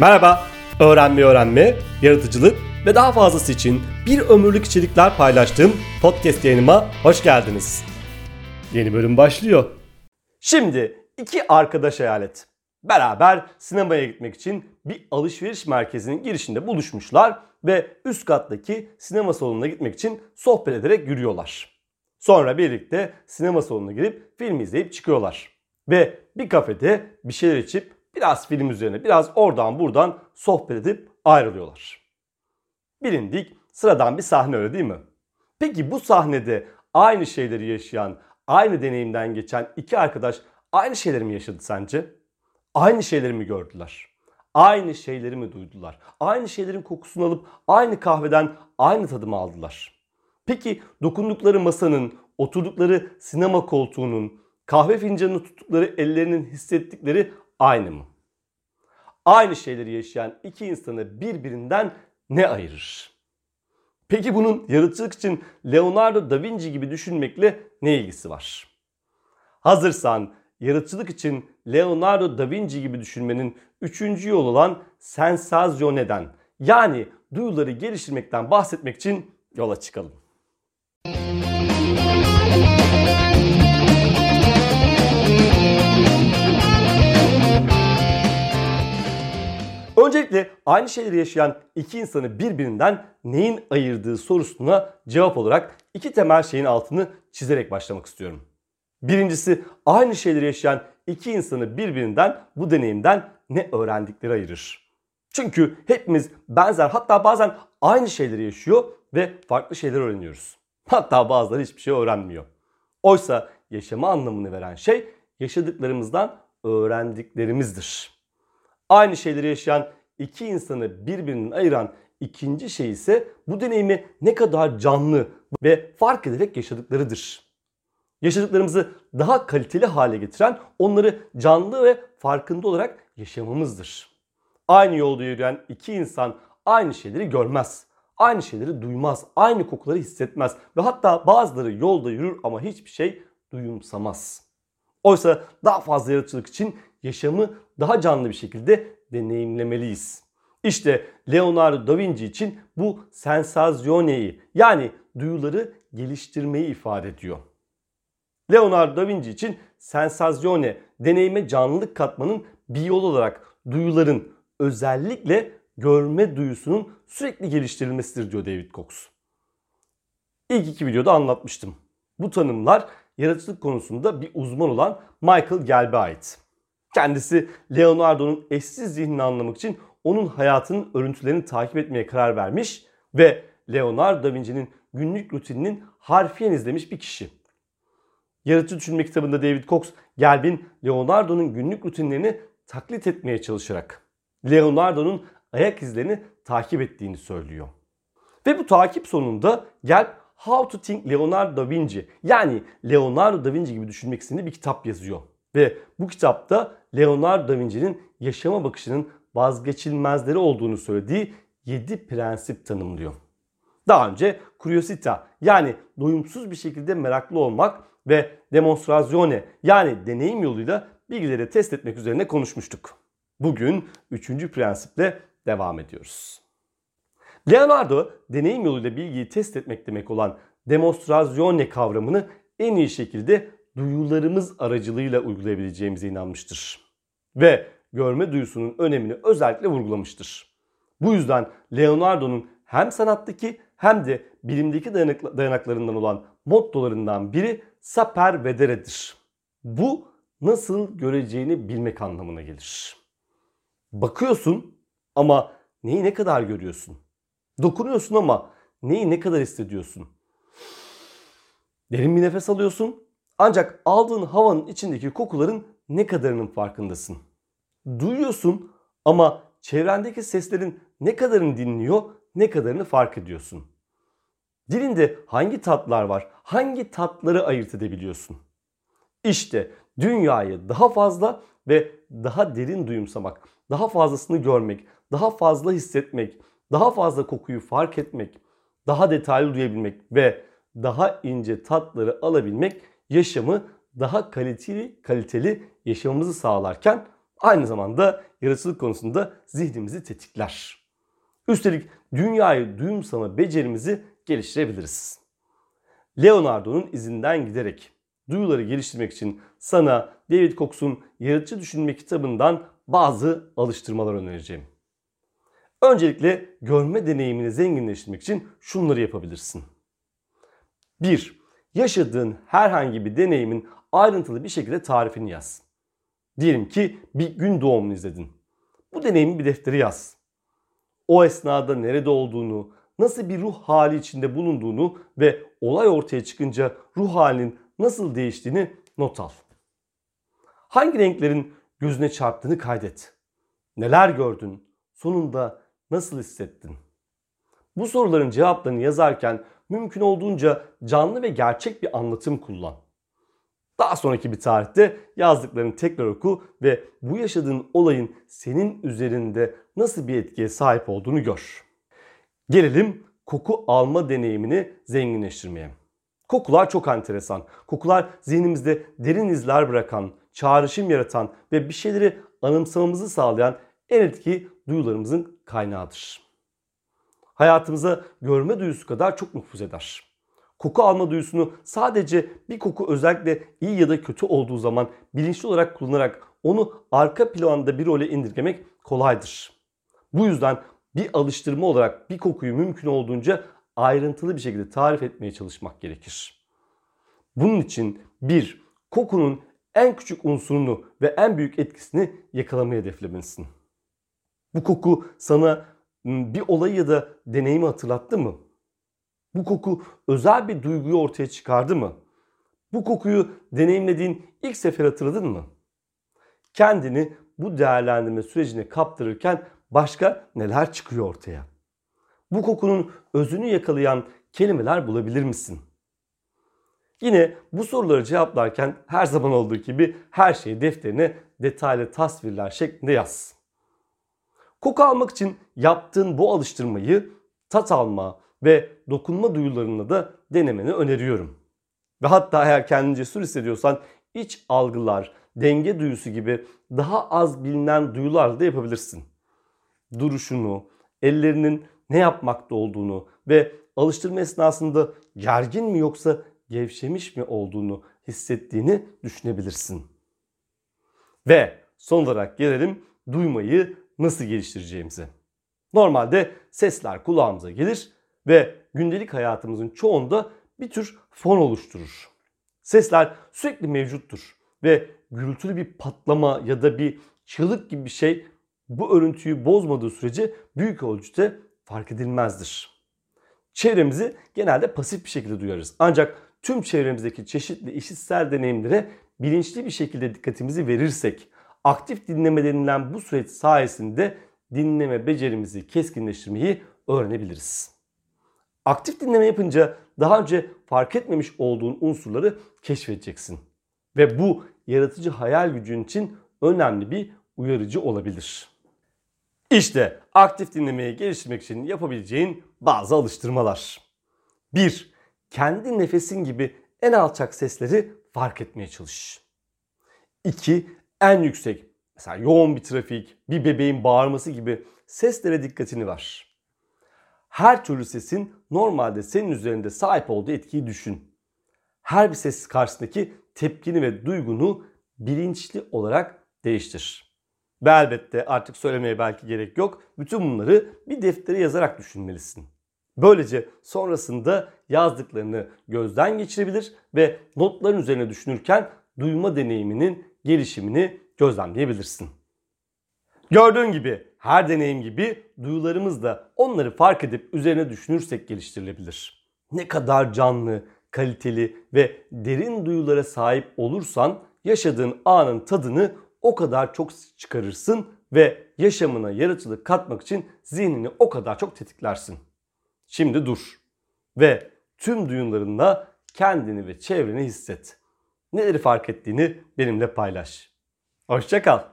Merhaba, öğrenme öğrenme, yaratıcılık ve daha fazlası için bir ömürlük içerikler paylaştığım podcast yayınıma hoş geldiniz. Yeni bölüm başlıyor. Şimdi iki arkadaş hayal et. Beraber sinemaya gitmek için bir alışveriş merkezinin girişinde buluşmuşlar ve üst kattaki sinema salonuna gitmek için sohbet ederek yürüyorlar. Sonra birlikte sinema salonuna girip film izleyip çıkıyorlar. Ve bir kafede bir şeyler içip biraz film üzerine biraz oradan buradan sohbet edip ayrılıyorlar. Bilindik sıradan bir sahne öyle değil mi? Peki bu sahnede aynı şeyleri yaşayan, aynı deneyimden geçen iki arkadaş aynı şeyleri mi yaşadı sence? Aynı şeyleri mi gördüler? Aynı şeyleri mi duydular? Aynı şeylerin kokusunu alıp aynı kahveden aynı tadımı aldılar? Peki dokundukları masanın, oturdukları sinema koltuğunun, kahve fincanını tuttukları ellerinin hissettikleri aynı mı? Aynı şeyleri yaşayan iki insanı birbirinden ne ayırır? Peki bunun yaratıcılık için Leonardo da Vinci gibi düşünmekle ne ilgisi var? Hazırsan yaratıcılık için Leonardo da Vinci gibi düşünmenin üçüncü yol olan sensasyoneden yani duyuları geliştirmekten bahsetmek için yola çıkalım. Öncelikle aynı şeyleri yaşayan iki insanı birbirinden neyin ayırdığı sorusuna cevap olarak iki temel şeyin altını çizerek başlamak istiyorum. Birincisi aynı şeyleri yaşayan iki insanı birbirinden bu deneyimden ne öğrendikleri ayırır. Çünkü hepimiz benzer hatta bazen aynı şeyleri yaşıyor ve farklı şeyler öğreniyoruz. Hatta bazıları hiçbir şey öğrenmiyor. Oysa yaşama anlamını veren şey yaşadıklarımızdan öğrendiklerimizdir. Aynı şeyleri yaşayan iki insanı birbirinden ayıran ikinci şey ise bu deneyimi ne kadar canlı ve fark ederek yaşadıklarıdır. Yaşadıklarımızı daha kaliteli hale getiren onları canlı ve farkında olarak yaşamamızdır. Aynı yolda yürüyen iki insan aynı şeyleri görmez. Aynı şeyleri duymaz, aynı kokuları hissetmez ve hatta bazıları yolda yürür ama hiçbir şey duyumsamaz. Oysa daha fazla yaratıcılık için yaşamı daha canlı bir şekilde deneyimlemeliyiz. İşte Leonardo da Vinci için bu sensazyoneyi yani duyuları geliştirmeyi ifade ediyor. Leonardo da Vinci için sensasyone deneyime canlılık katmanın bir yol olarak duyuların özellikle görme duyusunun sürekli geliştirilmesidir diyor David Cox. İlk iki videoda anlatmıştım. Bu tanımlar yaratıcılık konusunda bir uzman olan Michael Gelb'e ait. Kendisi Leonardo'nun eşsiz zihnini anlamak için onun hayatının örüntülerini takip etmeye karar vermiş ve Leonardo da Vinci'nin günlük rutininin harfiyen izlemiş bir kişi. Yaratıcı Düşünme kitabında David Cox, Gelb'in Leonardo'nun günlük rutinlerini taklit etmeye çalışarak Leonardo'nun ayak izlerini takip ettiğini söylüyor. Ve bu takip sonunda Gelb How to Think Leonardo da Vinci yani Leonardo da Vinci gibi düşünmek isimli bir kitap yazıyor. Ve bu kitapta Leonardo da Vinci'nin yaşama bakışının vazgeçilmezleri olduğunu söylediği 7 prensip tanımlıyor. Daha önce curiosita yani doyumsuz bir şekilde meraklı olmak ve demonstrazione yani deneyim yoluyla bilgileri test etmek üzerine konuşmuştuk. Bugün üçüncü prensiple devam ediyoruz. Leonardo deneyim yoluyla bilgiyi test etmek demek olan demonstrazione kavramını en iyi şekilde duyularımız aracılığıyla uygulayabileceğimize inanmıştır. Ve görme duyusunun önemini özellikle vurgulamıştır. Bu yüzden Leonardo'nun hem sanattaki hem de bilimdeki dayanaklarından olan mottolarından biri saper vedere'dir. Bu nasıl göreceğini bilmek anlamına gelir. Bakıyorsun ama neyi ne kadar görüyorsun? Dokunuyorsun ama neyi ne kadar hissediyorsun? Derin bir nefes alıyorsun ancak aldığın havanın içindeki kokuların ne kadarının farkındasın? Duyuyorsun ama çevrendeki seslerin ne kadarını dinliyor, ne kadarını fark ediyorsun? Dilinde hangi tatlar var? Hangi tatları ayırt edebiliyorsun? İşte dünyayı daha fazla ve daha derin duyumsamak, daha fazlasını görmek, daha fazla hissetmek, daha fazla kokuyu fark etmek, daha detaylı duyabilmek ve daha ince tatları alabilmek yaşamı daha kaliteli, kaliteli yaşamamızı sağlarken aynı zamanda yaratıcılık konusunda zihnimizi tetikler. Üstelik dünyayı duyumsama becerimizi geliştirebiliriz. Leonardo'nun izinden giderek duyuları geliştirmek için sana David Cox'un Yaratıcı Düşünme kitabından bazı alıştırmalar önereceğim. Öncelikle görme deneyimini zenginleştirmek için şunları yapabilirsin. 1. Yaşadığın herhangi bir deneyimin ayrıntılı bir şekilde tarifini yaz. Diyelim ki bir gün doğumunu izledin. Bu deneyimi bir deftere yaz. O esnada nerede olduğunu, nasıl bir ruh hali içinde bulunduğunu ve olay ortaya çıkınca ruh halinin nasıl değiştiğini not al. Hangi renklerin gözüne çarptığını kaydet. Neler gördün? Sonunda nasıl hissettin? Bu soruların cevaplarını yazarken mümkün olduğunca canlı ve gerçek bir anlatım kullan. Daha sonraki bir tarihte yazdıklarını tekrar oku ve bu yaşadığın olayın senin üzerinde nasıl bir etkiye sahip olduğunu gör. Gelelim koku alma deneyimini zenginleştirmeye. Kokular çok enteresan. Kokular zihnimizde derin izler bırakan, çağrışım yaratan ve bir şeyleri anımsamamızı sağlayan en etki duyularımızın kaynağıdır. Hayatımıza görme duyusu kadar çok nüfuz eder. Koku alma duyusunu sadece bir koku özellikle iyi ya da kötü olduğu zaman bilinçli olarak kullanarak onu arka planda bir role indirgemek kolaydır. Bu yüzden bir alıştırma olarak bir kokuyu mümkün olduğunca ayrıntılı bir şekilde tarif etmeye çalışmak gerekir. Bunun için bir, kokunun en küçük unsurunu ve en büyük etkisini yakalamayı hedeflemelisin. Bu koku sana bir olayı ya da deneyimi hatırlattı mı? Bu koku özel bir duyguyu ortaya çıkardı mı? Bu kokuyu deneyimlediğin ilk sefer hatırladın mı? Kendini bu değerlendirme sürecine kaptırırken başka neler çıkıyor ortaya? Bu kokunun özünü yakalayan kelimeler bulabilir misin? Yine bu soruları cevaplarken her zaman olduğu gibi her şeyi defterine detaylı tasvirler şeklinde yaz. Koku almak için yaptığın bu alıştırmayı tat alma ve dokunma duyularında da denemeni öneriyorum. Ve hatta eğer kendini cesur hissediyorsan iç algılar, denge duyusu gibi daha az bilinen duyularla da yapabilirsin. Duruşunu, ellerinin ne yapmakta olduğunu ve alıştırma esnasında gergin mi yoksa gevşemiş mi olduğunu hissettiğini düşünebilirsin. Ve son olarak gelelim duymayı nasıl geliştireceğimize. Normalde sesler kulağımıza gelir ve gündelik hayatımızın çoğunda bir tür fon oluşturur. Sesler sürekli mevcuttur ve gürültülü bir patlama ya da bir çığlık gibi bir şey bu örüntüyü bozmadığı sürece büyük ölçüde fark edilmezdir. Çevremizi genelde pasif bir şekilde duyarız. Ancak tüm çevremizdeki çeşitli işitsel deneyimlere bilinçli bir şekilde dikkatimizi verirsek, aktif dinleme denilen bu süreç sayesinde dinleme becerimizi keskinleştirmeyi öğrenebiliriz. Aktif dinleme yapınca daha önce fark etmemiş olduğun unsurları keşfedeceksin. Ve bu yaratıcı hayal gücün için önemli bir uyarıcı olabilir. İşte aktif dinlemeyi geliştirmek için yapabileceğin bazı alıştırmalar. 1. Kendi nefesin gibi en alçak sesleri fark etmeye çalış. 2. En yüksek, mesela yoğun bir trafik, bir bebeğin bağırması gibi seslere dikkatini ver. Her türlü sesin normalde senin üzerinde sahip olduğu etkiyi düşün. Her bir ses karşısındaki tepkini ve duygunu bilinçli olarak değiştir. Ve elbette artık söylemeye belki gerek yok. Bütün bunları bir deftere yazarak düşünmelisin. Böylece sonrasında yazdıklarını gözden geçirebilir ve notların üzerine düşünürken duyma deneyiminin gelişimini gözlemleyebilirsin. Gördüğün gibi her deneyim gibi duyularımız da onları fark edip üzerine düşünürsek geliştirilebilir. Ne kadar canlı, kaliteli ve derin duyulara sahip olursan yaşadığın anın tadını o kadar çok çıkarırsın ve yaşamına yaratıcılık katmak için zihnini o kadar çok tetiklersin. Şimdi dur ve tüm duyularınla kendini ve çevreni hisset. Neleri fark ettiğini benimle paylaş. Hoşçakal.